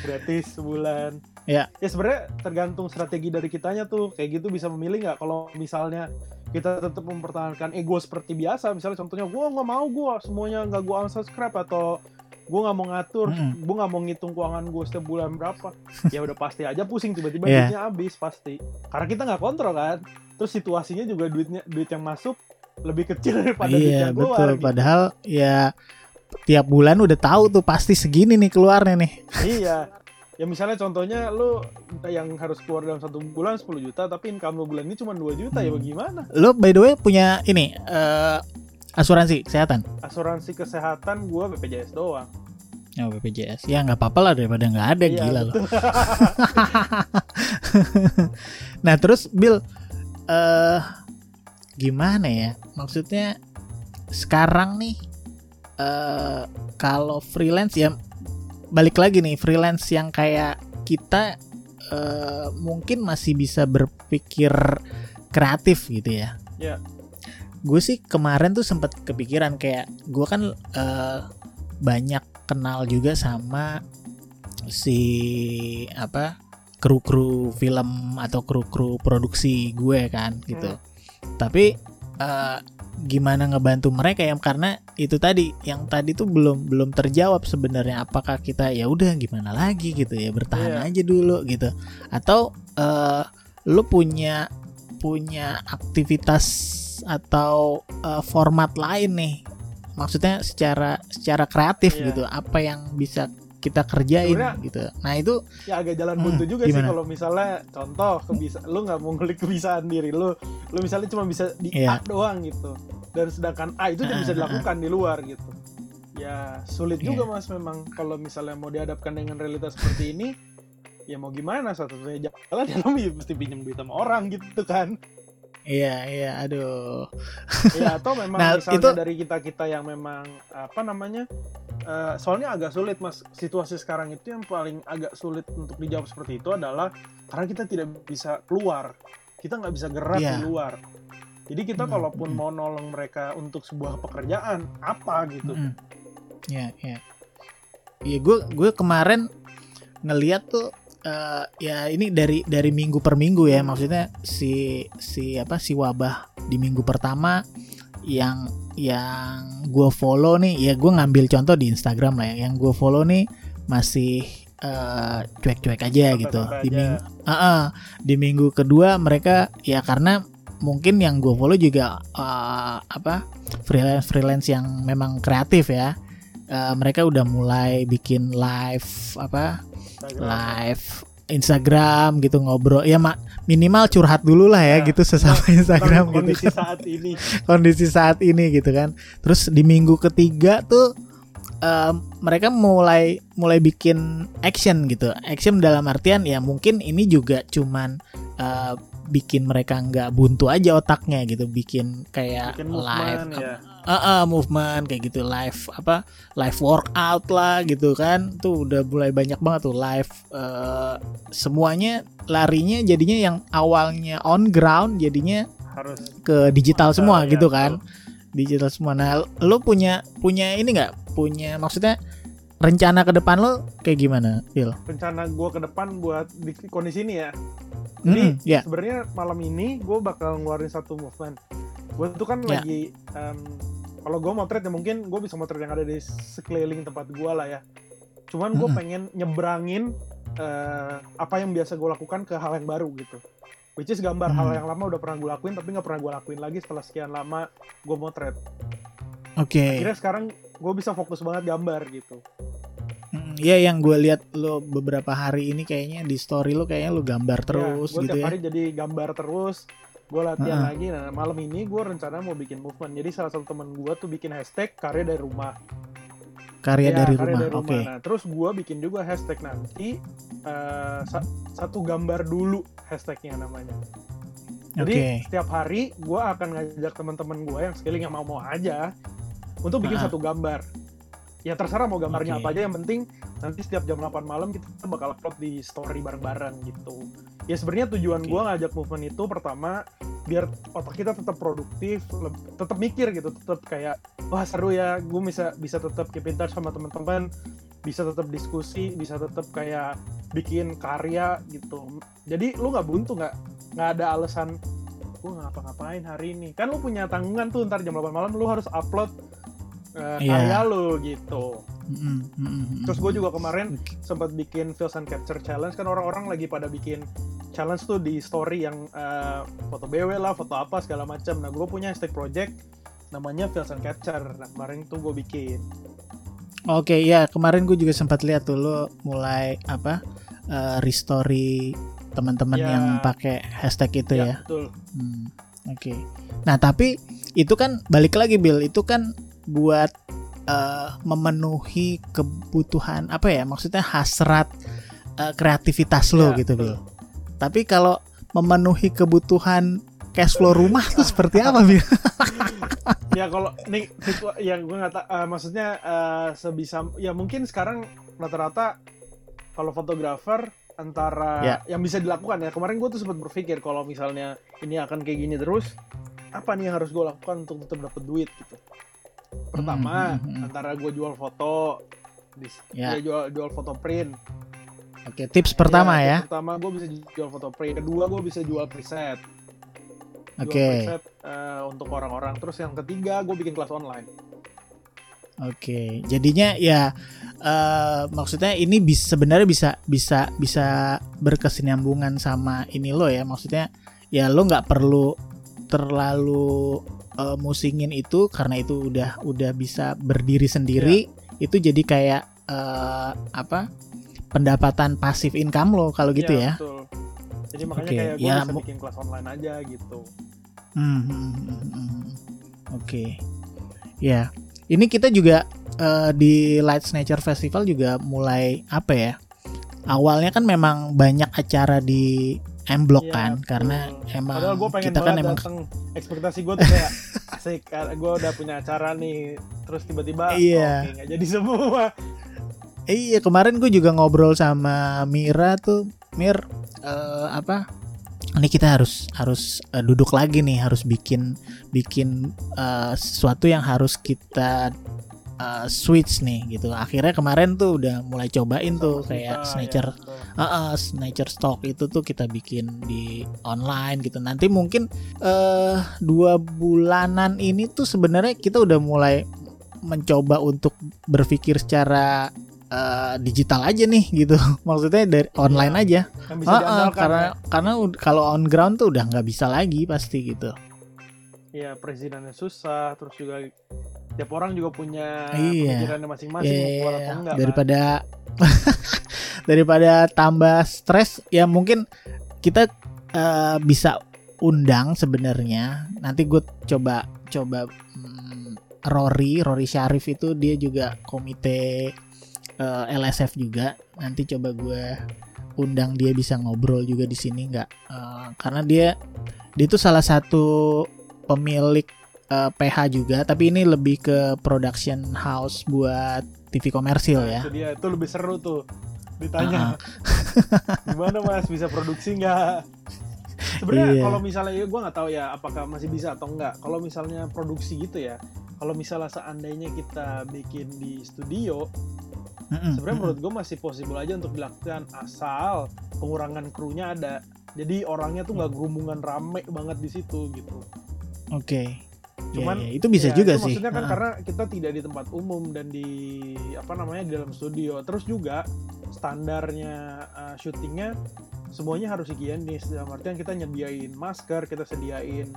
Gratis sebulan. Iya. ya sebenarnya tergantung strategi dari kitanya tuh. Kayak gitu bisa memilih nggak? Kalau misalnya kita tetap mempertahankan ego seperti biasa misalnya contohnya gue nggak mau gue semuanya nggak gue unsubscribe atau gue nggak mau ngatur Mm-mm. gue nggak mau ngitung keuangan gue setiap bulan berapa ya udah pasti aja pusing tiba-tiba Iya. duitnya habis pasti karena kita nggak kontrol kan terus situasinya juga duitnya duit yang masuk lebih kecil daripada duit iya yang keluar betul. gitu. Padahal ya tiap bulan udah tahu tuh pasti segini nih keluarnya nih. iya ya misalnya contohnya lu yang harus keluar dalam satu bulan 10 juta tapi income lu bulan ini cuma 2 juta ya Hmm. bagaimana Lo by the way punya ini eh, asuransi kesehatan? asuransi kesehatan gua BPJS doang Oh, BPJS. Ya nggak apa-apa lah daripada nggak ada Iya, gila loh. Nah terus Bill, eh gimana ya? Maksudnya sekarang nih, eh kalau freelance ya balik lagi nih freelance yang kayak kita eh mungkin masih bisa berpikir kreatif gitu ya. Iya. Gue sih kemarin tuh sempat kepikiran kayak gue kan eh, banyak kenal juga sama si apa kru-kru film atau kru-kru produksi gue kan gitu. Tapi eh, gimana ngebantu mereka ya? Karena itu tadi yang tadi tuh belum belum terjawab sebenarnya. Apakah kita ya udah gimana lagi gitu ya? Bertahan Iya. aja dulu gitu. Atau eh lu punya punya aktivitas atau eh, format lain nih maksudnya secara secara kreatif Iya. gitu apa yang bisa kita kerjain Sebenarnya- gitu nah itu ya agak jalan Hmm, buntu juga sih gimana? kalau misalnya contoh kebisa lu nggak mau ngulik kebiasaan diri lu lu misalnya cuma bisa di Iya. A doang gitu dan sedangkan A itu tidak bisa Ah, ah, ah. dilakukan di luar gitu ya sulit Iya. juga mas memang kalau misalnya mau dihadapkan dengan realitas seperti ini ya mau gimana satu-satunya jalan ya lu mesti pinjam duit sama orang gitu kan iya iya aduh. Ya atau memang Nah, misalnya itu- dari kita kita yang memang apa namanya eh, soalnya agak sulit mas. Situasi sekarang itu yang paling agak sulit untuk dijawab seperti itu adalah karena kita tidak bisa keluar. Kita nggak bisa gerak Iya. di luar. Jadi kita Hmm, kalaupun hmm. mau nolong mereka untuk sebuah pekerjaan apa gitu. Mm-mm. ya ya iya gue gue kemarin ngeliat tuh eh, ya ini dari dari minggu per minggu ya. Maksudnya si si apa si wabah di minggu pertama yang yang gue follow nih ya gue ngambil contoh di Instagram lah ya. Yang gue follow nih masih eh, cuek-cuek aja gitu. Santai-santai di aja. minggu di minggu kedua mereka ya karena mungkin yang gue follow juga eh, apa freelance freelance yang memang kreatif ya. Eh, mereka udah mulai bikin live apa Instagram. live Instagram gitu ngobrol ya mak minimal curhat dulu lah ya Ya, gitu sesama Tentang Instagram gitu kondisi saat ini kondisi saat ini gitu kan. Terus di minggu ketiga tuh em, mereka mulai mulai bikin action gitu. Action dalam artian ya mungkin ini juga cuman eh, bikin mereka nggak buntu aja otaknya gitu, bikin kayak bikin live movement ya Eh, eh, movement kayak gitu live apa live workout lah gitu kan. Tuh udah mulai banyak banget tuh live eh, semuanya larinya jadinya yang awalnya on ground jadinya harus ke digital semua ya, gitu betul. kan. digital semua. Nah lo punya punya ini nggak? Punya maksudnya rencana ke depan lo kayak gimana Phil? rencana gue ke depan buat di kondisi ini ya. Jadi, Mm-mm, ya sebenarnya malam ini gue bakal ngeluarin satu movement. Gue tuh kan Ya. lagi em, kalau gue motret ya mungkin gue bisa motret yang ada di sekeliling tempat gue lah ya. Cuman gue Mm-mm. pengen nyebrangin eh, apa yang biasa gue lakukan ke hal yang baru gitu. Which is gambar hal Hmm. yang lama udah pernah gue lakuin tapi nggak pernah gue lakuin lagi setelah sekian lama gue motret. Oke. Akhirnya sekarang gue bisa fokus banget gambar gitu. Mm, ya yang gue lihat lo beberapa hari ini kayaknya di story lo kayaknya lo gambar terus gue gitu tiap ya. hari jadi gambar terus gue latihan Heeh. lagi nah malam ini gue rencana mau bikin movement jadi salah satu teman gue tuh bikin hashtag karya dari rumah karya Ya, dari karya rumah. dari Oke. Nah, terus gue bikin juga hashtag nanti eh, sa- satu gambar dulu hashtagnya namanya. Jadi Oke. setiap hari gue akan ngajak teman-teman gue yang skilling yang mau-mau aja untuk bikin Ah. satu gambar. Ya terserah mau gambarnya Oke. apa aja yang penting nanti setiap jam 8 malam kita bakal upload di story bareng-bareng gitu. Ya sebenarnya tujuan Oke. gue ngajak movement itu pertama biar otak kita tetap produktif, tetap mikir gitu, tetap kayak wah seru ya, gue bisa bisa tetap keep in touch sama teman-teman, bisa tetap diskusi, bisa tetap kayak bikin karya gitu. Jadi lu nggak buntu nggak nggak ada alasan gue ngapa-ngapain hari ini kan lu punya tanggungan tuh ntar jam 8 malam lu harus upload uh, karya lu gitu. Mm-mm, terus gue juga kemarin sempat bikin Feels and Capture Challenge. Kan orang-orang lagi pada bikin challenge tuh di story yang uh, foto BW lah foto apa segala macam nah gue punya hashtag project namanya Feels and Capture. Nah kemarin tuh gue bikin. Oke, ya kemarin gue juga sempat lihat tuh lo mulai apa eh, restory teman-teman Ya. yang pakai hashtag itu ya. betul. Hmm, Oke. Nah tapi itu kan balik lagi Bill itu kan buat eh, memenuhi kebutuhan apa ya maksudnya hasrat eh, kreativitas lo Ya, gitu betul. Bill. Tapi kalau memenuhi kebutuhan cash flow rumah tuh seperti apa Bill? ya kalau nih yang gue nggak eh, maksudnya eh, sebisa ya mungkin sekarang rata-rata kalau fotografer antara Ya. yang bisa dilakukan ya kemarin gue tuh sempat berpikir kalau misalnya ini akan kayak gini terus apa nih yang harus gue lakukan untuk tetap dapat duit gitu pertama Hmm, hmm, hmm. antara gue jual foto dis- Ya. ya, jual jual foto print Oke, tips pertama ya. tips pertama gue bisa jual foto print kedua gue bisa jual preset Jual Oke. preset eh, untuk orang-orang terus yang ketiga gue bikin kelas online Oke, jadinya ya eh, maksudnya ini bisa sebenarnya bisa bisa bisa berkesinambungan sama ini lo ya. Maksudnya ya lo nggak perlu terlalu eh, musingin itu karena itu udah udah bisa berdiri sendiri. Itu jadi kayak eh, apa pendapatan pasif income lo kalau gitu ya. Iya, Betul. Jadi makanya Oke, kayak gue ya, bisa bikin kelas online aja gitu. Hmm, hmm, hmm, hmm. Oke, ya. Ini kita juga eh, di Light Nature Festival juga mulai apa ya? Awalnya kan memang banyak acara di M Block Iya, kan, karena emang Padahal pengen kita kan emang dateng. Ekspektasi gue tuh kayak asik, gue udah punya acara nih. Terus tiba-tiba Iya. oke nggak jadi semua. iya kemarin gue juga ngobrol sama Mira tuh, Mir eh, apa? Ini kita harus harus eh, duduk lagi nih, harus bikin bikin eh, sesuatu yang harus kita eh, switch nih gitu. Akhirnya kemarin tuh udah mulai cobain tuh kayak Snatcher ya, betul. Heeh, Nature Stock itu tuh kita bikin di online gitu. Nanti mungkin eh dua bulanan ini tuh sebenarnya kita udah mulai mencoba untuk berpikir secara eh, digital aja nih gitu. Maksudnya dari online aja. Yang bisa Heeh, diandalkan karena ya. karena kalau on ground tuh udah nggak bisa lagi pasti gitu. ya presidennya susah. Terus juga tiap orang juga punya Iya. masing-masing. mau keluar atau Iya, enggak, kan? daripada daripada tambah stres ya mungkin kita eh, bisa undang sebenarnya nanti gue coba coba hmm, Rory Rory Syarif itu dia juga komite eh, LSF juga nanti coba gue undang dia bisa ngobrol juga di sini nggak Eh, karena dia dia itu salah satu pemilik eh, PH juga tapi ini lebih ke production house buat TV komersil Nah, ya Itu dia, itu lebih seru tuh ditanya. Ah, Gimana mas bisa produksi nggak? Sebenarnya Iya. kalau misalnya ya gue nggak tahu ya apakah masih bisa atau enggak. Kalau misalnya produksi gitu ya, kalau misalnya seandainya kita bikin di studio, Mm-mm, sebenarnya mm-mm. menurut gue masih possible aja untuk dilakukan asal pengurangan krunya ada. Jadi orangnya tuh nggak gerumbungan rame banget di situ gitu. Oke. Cuman, ya, ya, itu bisa Ya, juga itu sih. Maksudnya kan Ah, karena kita tidak di tempat umum dan di apa namanya di dalam studio. Terus juga standarnya uh, syutingnya semuanya harus higienis. Dalam artian kita nyediain masker, kita sediain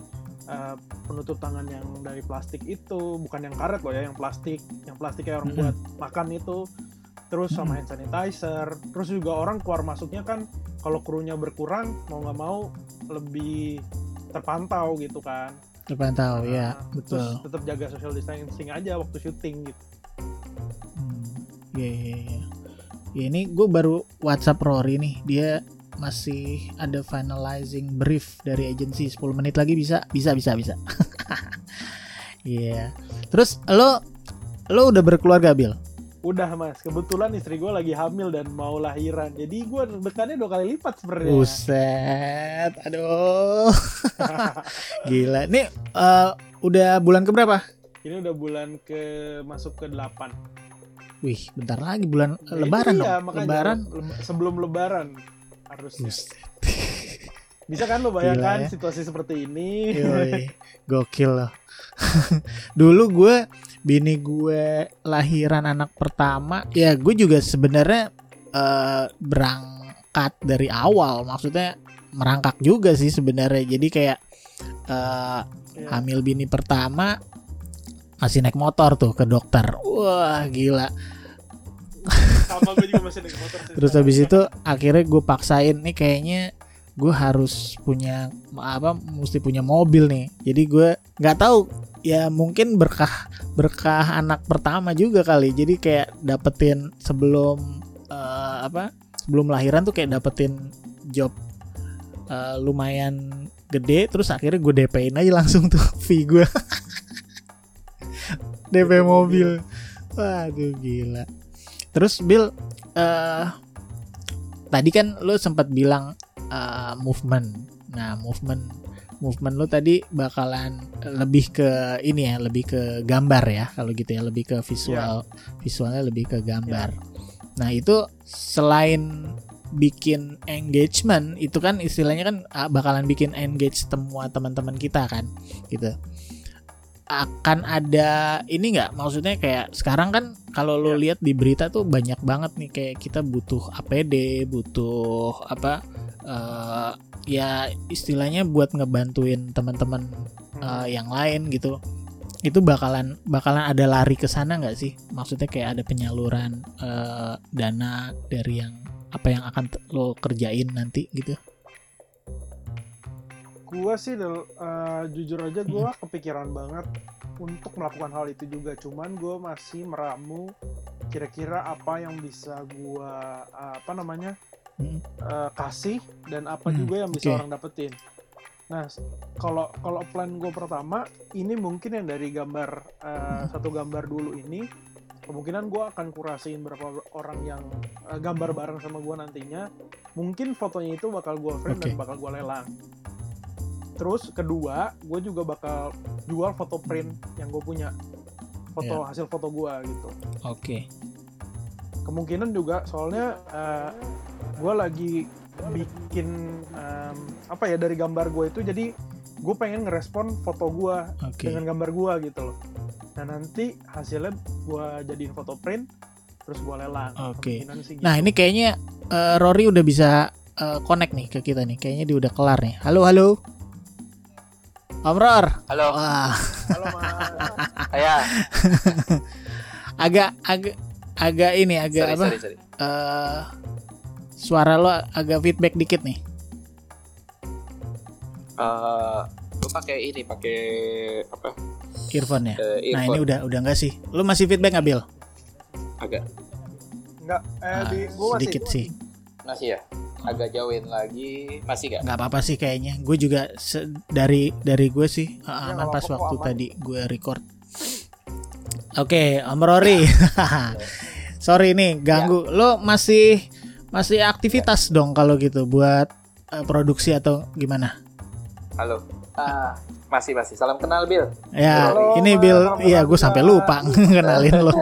uh, penutup tangan yang dari plastik itu, bukan yang karet loh ya, yang plastik, yang plastik kayak orang Mm-mm. buat makan itu. Terus sama hand sanitizer. Terus juga orang keluar masuknya kan kalau krunya berkurang mau nggak mau lebih terpantau gitu kan. Terpantau ya, Nah, betul. Terus tetap jaga social distancing aja waktu syuting gitu. Hmm. Iya, iya. Ya, ini gue baru WhatsApp Rory nih. Dia masih ada finalizing brief dari agensi 10 menit lagi bisa bisa bisa bisa. Iya. Terus lo lo udah berkeluarga Bill? Udah mas, kebetulan istri gue lagi hamil dan mau lahiran. Jadi gue dekannya dua kali lipat sebenarnya. Buset, aduh. Gila. Nih eh, udah bulan keberapa? Ini udah bulan ke masuk ke 8 Wih, bentar lagi bulan Nah, lebaran iya, dong. Lebaran. leb- sebelum lebaran harusnya. Buset. Bisa kan lo bayangkan Gila ya. situasi seperti ini? Yoi, gokil loh. Dulu gue bini gue lahiran anak pertama, ya gue juga sebenarnya eh, berangkat dari awal, maksudnya merangkak juga sih sebenarnya. Jadi kayak Iya. hamil bini pertama masih naik motor tuh ke dokter. Wah gila. Sama gue juga masih naik motor. Terus habis itu akhirnya gue paksain nih kayaknya gue harus punya apa mesti punya mobil nih. Jadi gue nggak tahu ya mungkin berkah berkah anak pertama juga kali. Jadi kayak dapetin sebelum eh, apa sebelum lahiran tuh kayak dapetin job eh, lumayan gede terus akhirnya gue DP-in aja langsung tuh fee gue DP mobil waduh gila terus Bill eh tadi kan lu sempat bilang eh, movement. Nah movement movement lu tadi bakalan lebih ke ini ya lebih ke gambar ya kalau gitu ya lebih ke visual visualnya lebih ke gambar. Nah itu selain bikin engagement itu kan istilahnya kan ah, bakalan bikin engage semua teman-teman kita kan gitu. Akan ada ini nggak? Maksudnya kayak sekarang kan kalau lo Ya. lihat di berita tuh banyak banget nih kayak kita butuh APD butuh apa eh, ya istilahnya buat ngebantuin teman-teman Hmm. eh, yang lain gitu itu bakalan bakalan ada lari ke sana nggak sih maksudnya kayak ada penyaluran eh, dana dari yang apa yang akan lo kerjain nanti gitu Gua sih eh, jujur aja gua kepikiran banget untuk melakukan hal itu juga. Cuman gue masih meramu kira-kira apa yang bisa gua eh, apa namanya Hmm. eh, kasih dan apa Hmm, juga yang bisa oke. orang dapetin. Nah, kalau kalau plan gue pertama ini mungkin yang dari gambar eh, satu gambar dulu ini kemungkinan gue akan kurasiin berapa orang yang eh, gambar bareng sama gue nantinya. Mungkin fotonya itu bakal gue frame dan Oke. bakal gue lelang. Terus kedua, gue juga bakal jual foto print yang gue punya, foto hasil foto gue gitu. oke Kemungkinan juga soalnya gue lagi bikin em, apa ya dari gambar gue itu jadi gue pengen ngerespon foto gue oke dengan gambar gue gitu loh. Nah nanti hasilnya gue jadiin foto print terus gue lelang. Oke. Kemungkinan sih nah gitu. ini kayaknya eh, Rory udah bisa eh, connect nih ke kita nih kayaknya dia udah kelar nih halo halo Om Ror Halo, wah Halo mas. saya. agak agak agak ini agak Sorry, apa sorry, sorry. eh, suara lo agak feedback dikit nih Eh, lu pakai ini, pakai apa? earphone ya eh, nah ini earphone. udah udah enggak sih lu masih feedback nggak Bill agak Enggak, eh Ah, di masih. sedikit sih masih ya. Agak jauhin lagi, masih gak? nggak apa-apa sih kayaknya gue juga dari dari gue sih uh, Ya, aman nggak pas apa-apa, waktu aman. tadi gue record oke Om Rory sorry nih ganggu Ya. lo masih masih aktivitas dong kalau gitu buat uh, produksi atau gimana Halo. Ah, masih masih. Salam kenal Bill. ya Halo, ini Bill iya gue sampai lupa kenalin lo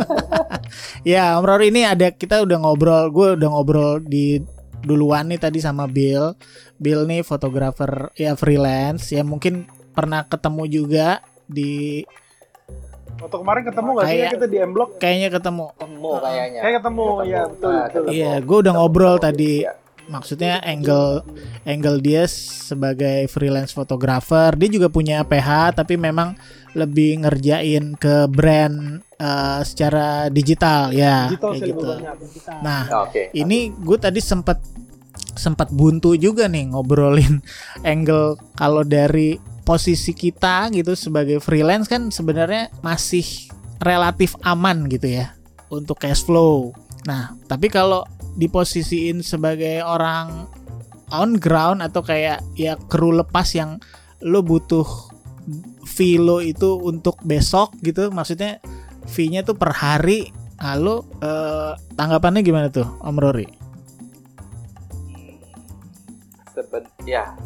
ya Om Rory ini ada kita udah ngobrol gue udah ngobrol di duluan nih tadi sama Bill Bill nih fotografer ya freelance ya mungkin pernah ketemu juga di Waktu kemarin ketemu nggak sih ya kita di M Block? kayaknya ketemu Ketemu kayaknya. Kayak ketemu, Ketemu. ya betul. Iya, gue udah ngobrol tadi. Iya. Maksudnya angle angle dia sebagai freelance fotografer, dia juga punya PH tapi memang lebih ngerjain ke brand eh, secara digital ya Digital kayak gitu. banyak. Nah, Oke. ini gue tadi sempat sempat buntu juga nih ngobrolin angle kalau dari posisi kita gitu sebagai freelance kan sebenarnya masih relatif aman gitu ya untuk cash flow. Nah, tapi kalau diposisiin sebagai orang on ground atau kayak ya kru lepas yang lo butuh fee lo itu untuk besok gitu, maksudnya fee-nya tuh per hari. Nah, lo eh, tanggapannya gimana tuh, Om Rory? Seben ya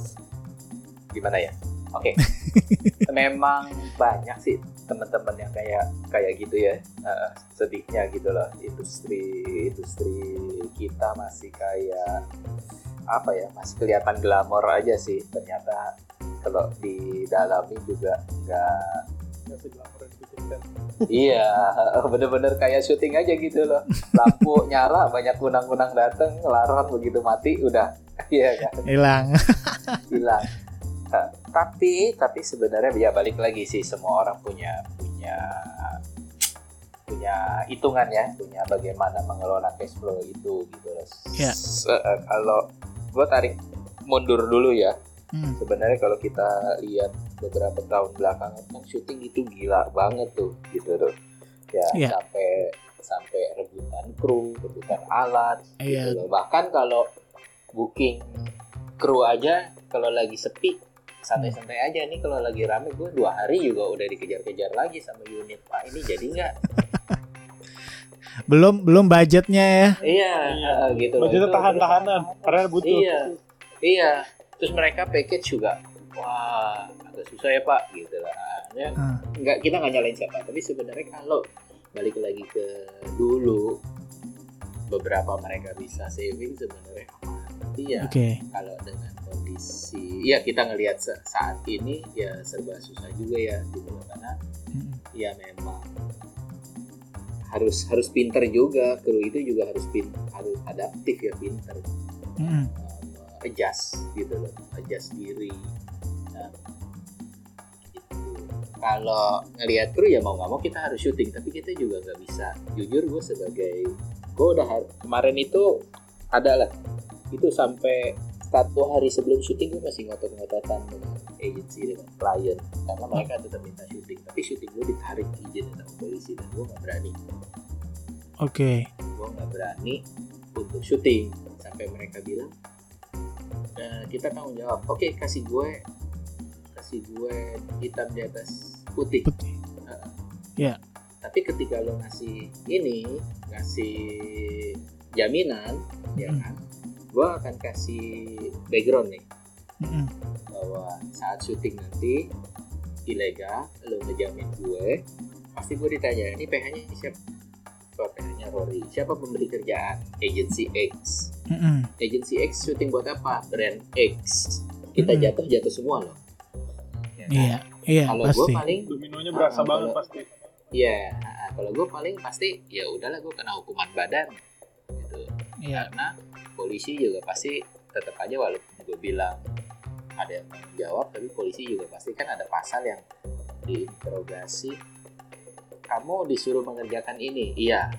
gimana ya oke. Memang banyak sih teman-teman yang kayak kayak gitu ya. Eh, sedihnya gitu loh. Industri industri kita masih kayak apa ya masih kelihatan glamor aja sih. Ternyata kalau di dalami juga nggak iya bener-bener kayak syuting aja gitu loh. Lampu nyala banyak kunang-kunang dateng ngelarang begitu mati udah. Iya kan? Hilang. hilang. Tapi tapi sebenarnya ya balik lagi sih semua orang punya punya punya hitungan ya, punya bagaimana mengelola cash flow itu gitu. Ya. Se- eh, kalau gue tarik mundur dulu ya, Hmm. sebenarnya kalau kita lihat beberapa tahun belakangan kan syuting itu gila banget tuh gitu loh. Ya Iya. sampai sampai rebutan kru, rebutan alat, Iya. gitu loh. Bahkan kalau booking kru aja kalau lagi sepi santai-santai aja nih kalau lagi rame gue dua hari juga udah dikejar-kejar lagi sama unit pak ini jadi nggak Belum belum budgetnya ya. iya Iya. gitu loh. Budgetnya tahan-tahanan karena butuh. iya iya terus mereka package juga wah agak susah ya pak gitu lah ya, Hmm. nggak kita nggak nyalain siapa tapi sebenarnya kalau balik lagi ke dulu beberapa mereka bisa saving sebenarnya. Tapi ya Oke. kalau dengan kondisi ya kita ngelihat saat ini ya serba susah juga ya gitu loh. karena Hmm. ya memang harus harus pinter juga kru itu juga harus pin harus adaptif ya pinter Hmm. um, adjust gitu loh adjust diri Nah, gitu. kalau ngelihat kru ya mau nggak mau kita harus syuting tapi kita juga nggak bisa jujur gue sebagai gue udah kemarin itu ada lah itu sampai satu hari sebelum syuting gue masih ngotot-ngototan dengan agency dengan klien karena mereka tetap minta syuting tapi syuting gue ditarik izin sama polisi dan gue nggak berani. Oke. gue nggak berani untuk syuting sampai mereka bilang "Eh, kita tanggung jawab. Oke kasih gue kasih gue hitam di atas putih. Putih. tapi ketika lo ngasih ini ngasih jaminan ya Mm. kan gue akan kasih background nih Hmm. bahwa saat syuting nanti ilegal lo ngejamin gue pasti gue ditanya ini PH nya siapa PH nya Rory siapa pemberi kerjaan agency X Hmm. agency X syuting buat apa brand X kita Mm-mm. jatuh jatuh semua loh Ya kan? Iya. Iya kalau gue paling Dominonya berasa Ah, banget pasti. ya kalau gue paling pasti ya udahlah gue kena hukuman badan gitu Iya. karena polisi juga pasti tetap aja walaupun gue bilang ada yang tanggung jawab tapi polisi juga pasti kan ada pasal yang diinterogasi. Kamu disuruh mengerjakan ini. Iya.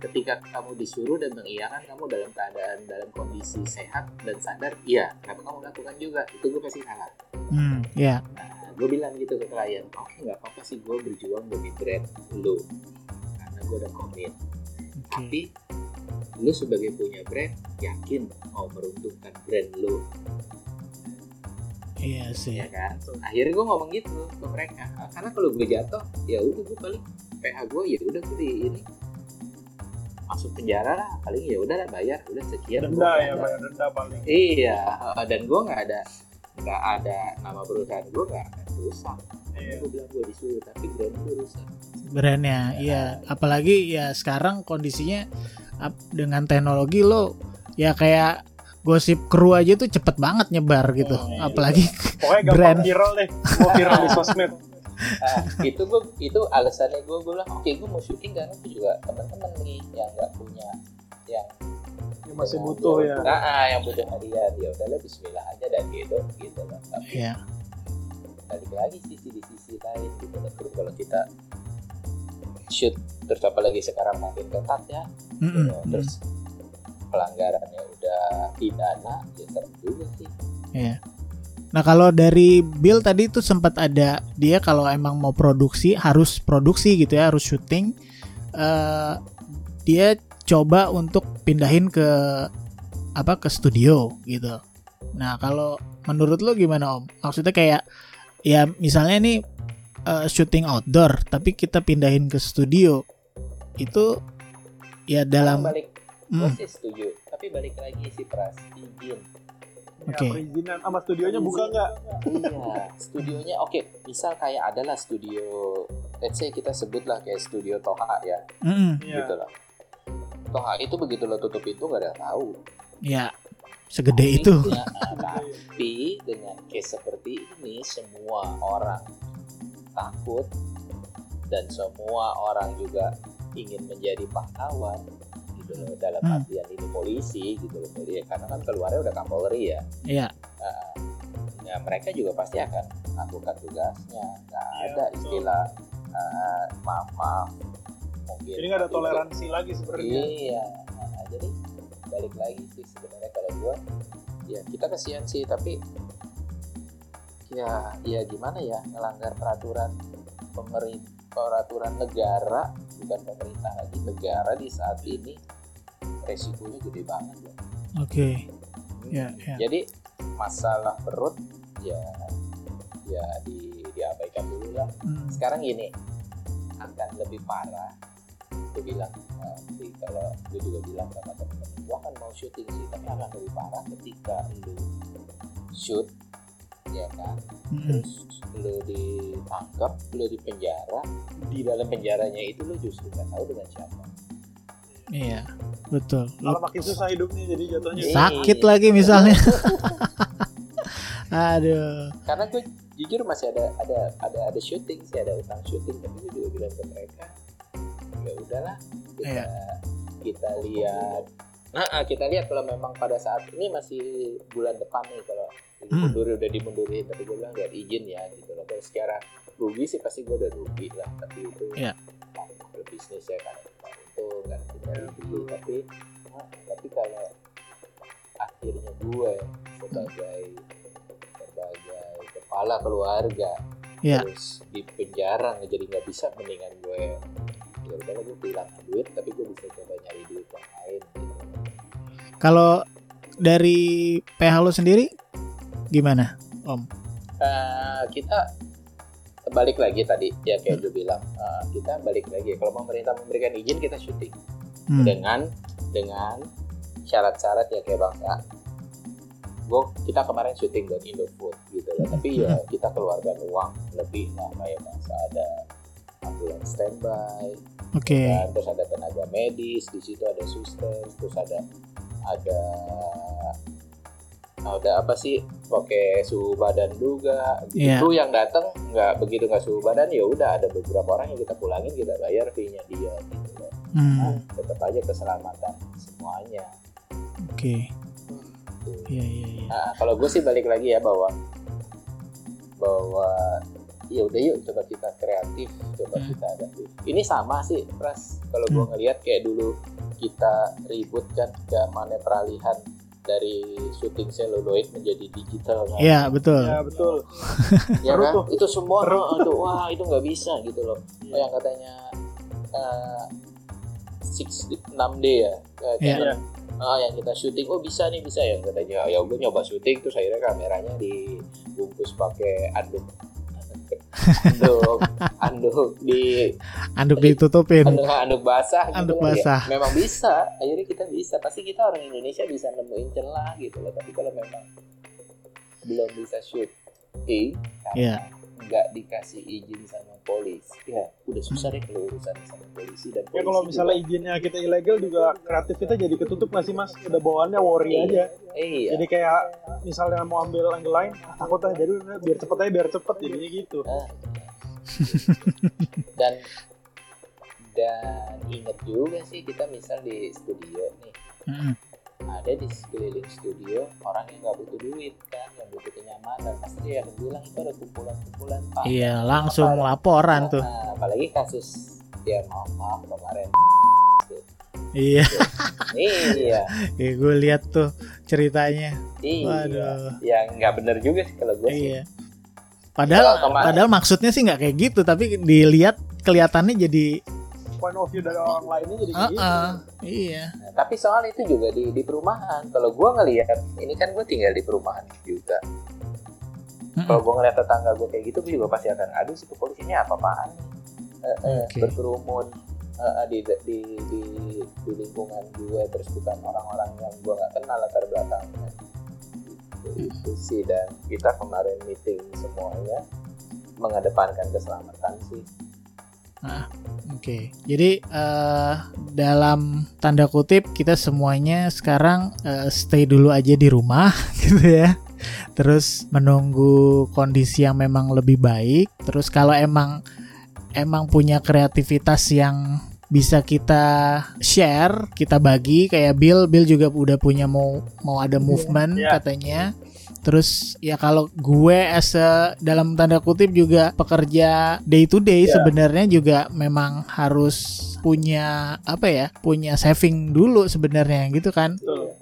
Ketika kamu disuruh dan mengiyakan kamu dalam keadaan dalam kondisi sehat dan sadar iya. Kenapa kamu lakukan juga? Itu gue pasti salah. Hmm. Iya. nah gue bilang gitu ke klien oke nggak apa-apa sih gue berjuang demi brand lu. Karena gue udah komit. Oke. tapi lu sebagai punya brand yakin mau meruntuhkan brand lu Iya sih. ya kan akhirnya gue ngomong gitu ke mereka karena kalau gue jatuh ya udah gue paling PH gue ya udah gue di ini masuk penjara lah paling ya udah lah bayar udah sekian Denda ya, bayar denda paling. iya dan gue nggak ada nggak ada nama perusahaan gue nggak akan rusak Iya. gue bilang gue disuruh tapi brand gue rusak Brandnya. Iya. Apalagi ya sekarang kondisinya dengan teknologi lo ya kayak gosip kru aja tuh cepet banget nyebar gitu. Oh, iya. Apalagi Pokoknya Brand. viral deh. Mau viral di sosmed. Nah, itu gue itu alasannya gue gue bilang oke gue mau syuting karena gue juga teman-teman nih yang nggak punya yang Ya, masih butuh ya. nah, ah, yang butuh hadiah ya udahlah Bismillah aja dan gitu gitu loh tapi ya. balik lagi sisi di sisi lain gitu loh terus kalau kita shoot terus apalagi sekarang makin ketat ya Mm-mm. gitu. terus pelanggarannya udah pidana ya serem juga sih Iya. Nah kalau dari Bill tadi tuh sempat ada dia kalau emang mau produksi harus produksi gitu ya harus syuting. Eh, dia coba untuk pindahin ke apa ke studio gitu. Nah kalau menurut lo gimana om? Maksudnya kayak ya misalnya nih uh, syuting outdoor tapi kita pindahin ke studio. Itu ya dalam balik. Gue Hmm, sih setuju tapi balik lagi sih pras izin. Ya, Oke. perizinan sama studionya buka nggak? iya studionya oke misal kayak adalah studio let's say kita sebutlah kayak studio Toha ya. Mm-mm, Iya. gitu loh Toha itu begitu lo tutup pintu nggak ada yang tahu. Ya segede Tapi- itu. ya, tapi dengan case seperti ini semua orang takut dan semua orang juga ingin menjadi pahlawan gitu loh dalam Hmm. artian ini polisi gitu loh Jadi, karena kan keluarnya udah Kapolri ya Iya. Nah, ya mereka juga pasti akan melakukan tugasnya nggak Iya, ada betul. istilah uh, maaf maaf mungkin Jadi nggak ada itu- toleransi lagi sebenarnya. iya nah, jadi balik lagi sih sebenarnya kalau gua ya kita kasihan sih tapi ya ya gimana ya melanggar peraturan pemerintah peraturan negara bukan pemerintah lagi negara di saat ini resikonya gede banget loh. Oke. Ya, ya. Jadi masalah perut ya ya di diabaikan dulu lah. Hmm, Sekarang gini akan lebih parah. Gue bilang nanti kalau gue juga bilang sama teman-teman, gue akan mau syuting sih, tapi akan lebih parah ketika lu shoot ya kan mm-mm. terus lu ditangkap lu di penjara di dalam penjaranya itu lu justru nggak tahu dengan siapa Iya, betul. Malah makin susah hidupnya jadi jatuhnya. Iya. sakit lagi misalnya. Aduh. karena gue jujur masih ada ada ada ada syuting sih ada utang syuting tapi gue juga bilang ke mereka ya udahlah kita Iya. kita lihat nah ah, kita lihat kalau memang pada saat ini masih bulan depan nih kalau Hmm. dimundurin udah dimundurin tapi gue bilang lihat izin ya gitu loh kalau secara rugi sih pasti gue udah rugi lah tapi itu Iya. berbisnis ya kan untung kan kita rugi tapi ah, tapi kalau akhirnya gue sebagai sebagai kepala keluarga Iya. terus di penjara nggak jadi nggak bisa mendingan gue ya udah gue kehilangan duit tapi gue bisa coba nyari duit yang lain gitu. Kalau dari PH lu sendiri gimana, Om? Eh, kita balik lagi tadi ya kayak gue bilang. Eh, kita balik lagi. Kalau pemerintah memberikan izin kita syuting. Hmm. dengan dengan syarat-syarat ya kayak bangsa gue kita kemarin syuting buat Indofood gitu loh. Tapi ya kita keluarkan uang lebih lah kayak bangsa ada ambulans standby. Oke. kan terus ada tenaga medis di situ ada suster terus ada ada ada apa sih pakai suhu badan juga Iya. itu yang datang nggak begitu nggak suhu badan ya udah ada beberapa orang yang kita pulangin kita bayar fee nya dia gitu loh Hmm, tetap aja keselamatan semuanya Oke. Tuh. Iya, iya, iya. Nah, kalau gue sih balik lagi ya bahwa bahwa ya udah yuk coba kita kreatif coba Hmm. kita ada ini sama sih pras kalau gue ngelihat kayak dulu kita ribut kan zamannya peralihan dari syuting seluloid menjadi digital kan Iya, betul. Ya betul. ya kan tuh. itu semua oh, tuh, wah itu nggak bisa gitu loh Oh, yang katanya eh, 6 6D ya eh, Iya. Canon. Ah, yang kita syuting oh bisa nih bisa yang katanya ya gue nyoba syuting terus akhirnya kameranya dibungkus pakai anduk anduk anduk di Anduk ditutupin. anduk anduk basah gitu Anduk loh. Ya, basah. memang bisa akhirnya kita bisa pasti kita orang Indonesia bisa nemuin celah gitu loh tapi kalau memang belum bisa syuting Iya. karena nggak dikasih izin sama polisi ya udah susah deh kalau urusan sama polisi dan polisi Ya kalau misalnya juga- izinnya kita ilegal juga kreatif kita jadi ketutup nggak sih mas? Udah bawaannya worry Iya. aja. iya Jadi kayak misalnya mau ambil angle lain, ah, takut jadi biar cepet aja biar cepet jadinya gitu. Ah, dan dan inget juga sih kita misal di studio nih. Ada di sekeliling studio orang yang nggak butuh duit kan yang butuh kenyamanan pasti dia akan bilang itu ada kumpulan-kumpulan pak Iya, langsung laporan tuh. Nah, apalagi kasus ya maaf maaf kemarin Iya, iya ya, gue lihat tuh ceritanya. iya Waduh. ya nggak bener juga sih kalau gue sih Iya. Padahal Kalau kemarin- padahal maksudnya sih nggak kayak gitu, tapi dilihat kelihatannya jadi point of view dari orang lainnya jadi Ah, gitu. ah, iya. Nah, tapi soal itu juga di di perumahan. Kalau gua ngelihat ini kan gue tinggal di perumahan juga. Mm-mm. Kalau gua ngeliat tetangga gue kayak gitu, gue juga pasti akan aduh si kepolisiannya apa apaan Eh, eh, Oke. berkerumun eh, di, di di di lingkungan gue terus bukan orang-orang yang gue nggak kenal latar belakangnya. Itu, itu sih dan kita kemarin meeting semuanya mengedepankan keselamatan sih. Oke, jadi eh, dalam tanda kutip kita semuanya sekarang eh, stay dulu aja di rumah gitu ya. Terus menunggu kondisi yang memang lebih baik. Terus kalau emang emang punya kreativitas yang bisa kita share, kita bagi kayak Bill, Bill juga udah punya mau mau ada movement Iya. katanya. Terus ya kalau gue as a, dalam tanda kutip juga pekerja day to day Iya. sebenarnya juga memang harus punya apa ya? Punya saving dulu sebenarnya gitu kan. Betul.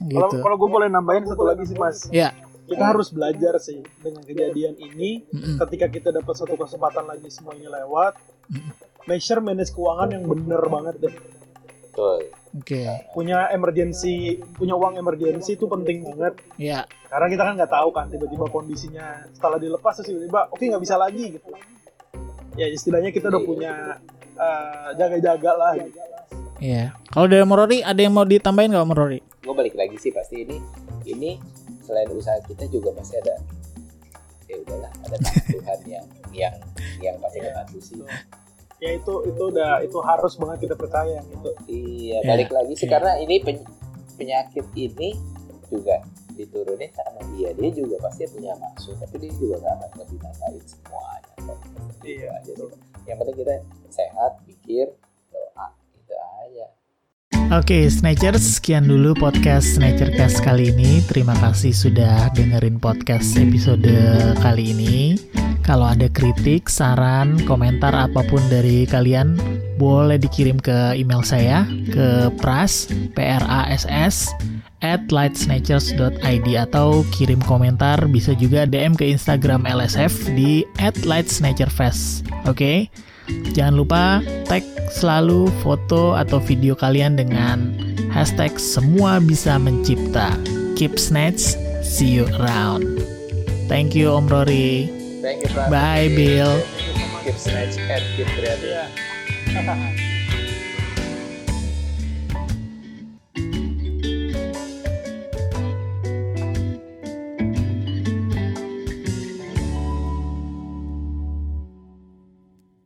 Iya. Kalau Gitu. kalau gue boleh nambahin satu lagi sih mas, Ya. kita harus belajar sih dengan kejadian ini. Mm-mm. Ketika kita dapat satu kesempatan lagi semuanya lewat, Mm. make sure manage keuangan yang bener banget deh. Betul. Oke. Punya emergency, punya uang emergency itu penting banget. Ya. Karena kita kan nggak tahu kan tiba-tiba kondisinya setelah dilepas terus tiba-tiba oke nggak bisa lagi gitu. Ya istilahnya kita udah Iya. punya eh, jaga-jaga lah. Gitu. Iya. Kalau dari Morori ada yang mau ditambahin nggak Morori? gue balik lagi sih pasti ini ini selain usaha kita juga pasti ada ya udahlah ada Tuhan yang yang yang pasti ngebantu sih Ya itu itu udah itu harus banget kita percaya gitu. iya Ya, balik lagi sih iya. karena ini pen- penyakit ini juga diturunin sama dia dia juga pasti punya maksud tapi dia juga gak akan ngebinasain semuanya Iya, betul. yang penting kita sehat pikir Oke, Snatchers, sekian dulu podcast Snatchercast kali ini. Terima kasih sudah dengerin podcast episode kali ini. Kalau ada kritik, saran, komentar apa pun dari kalian, boleh dikirim ke email saya ke pras, P-R-A-S-S, at lightsnatchers.id atau kirim komentar bisa juga DM ke Instagram LSF di at lightsnatcherfest. Oke? Jangan lupa tag selalu foto atau video kalian dengan hashtag semua bisa mencipta. Keep snatch, see you around. Thank you Om Rory. thank you. Bye Bill. keep snatch and keep creative Iya.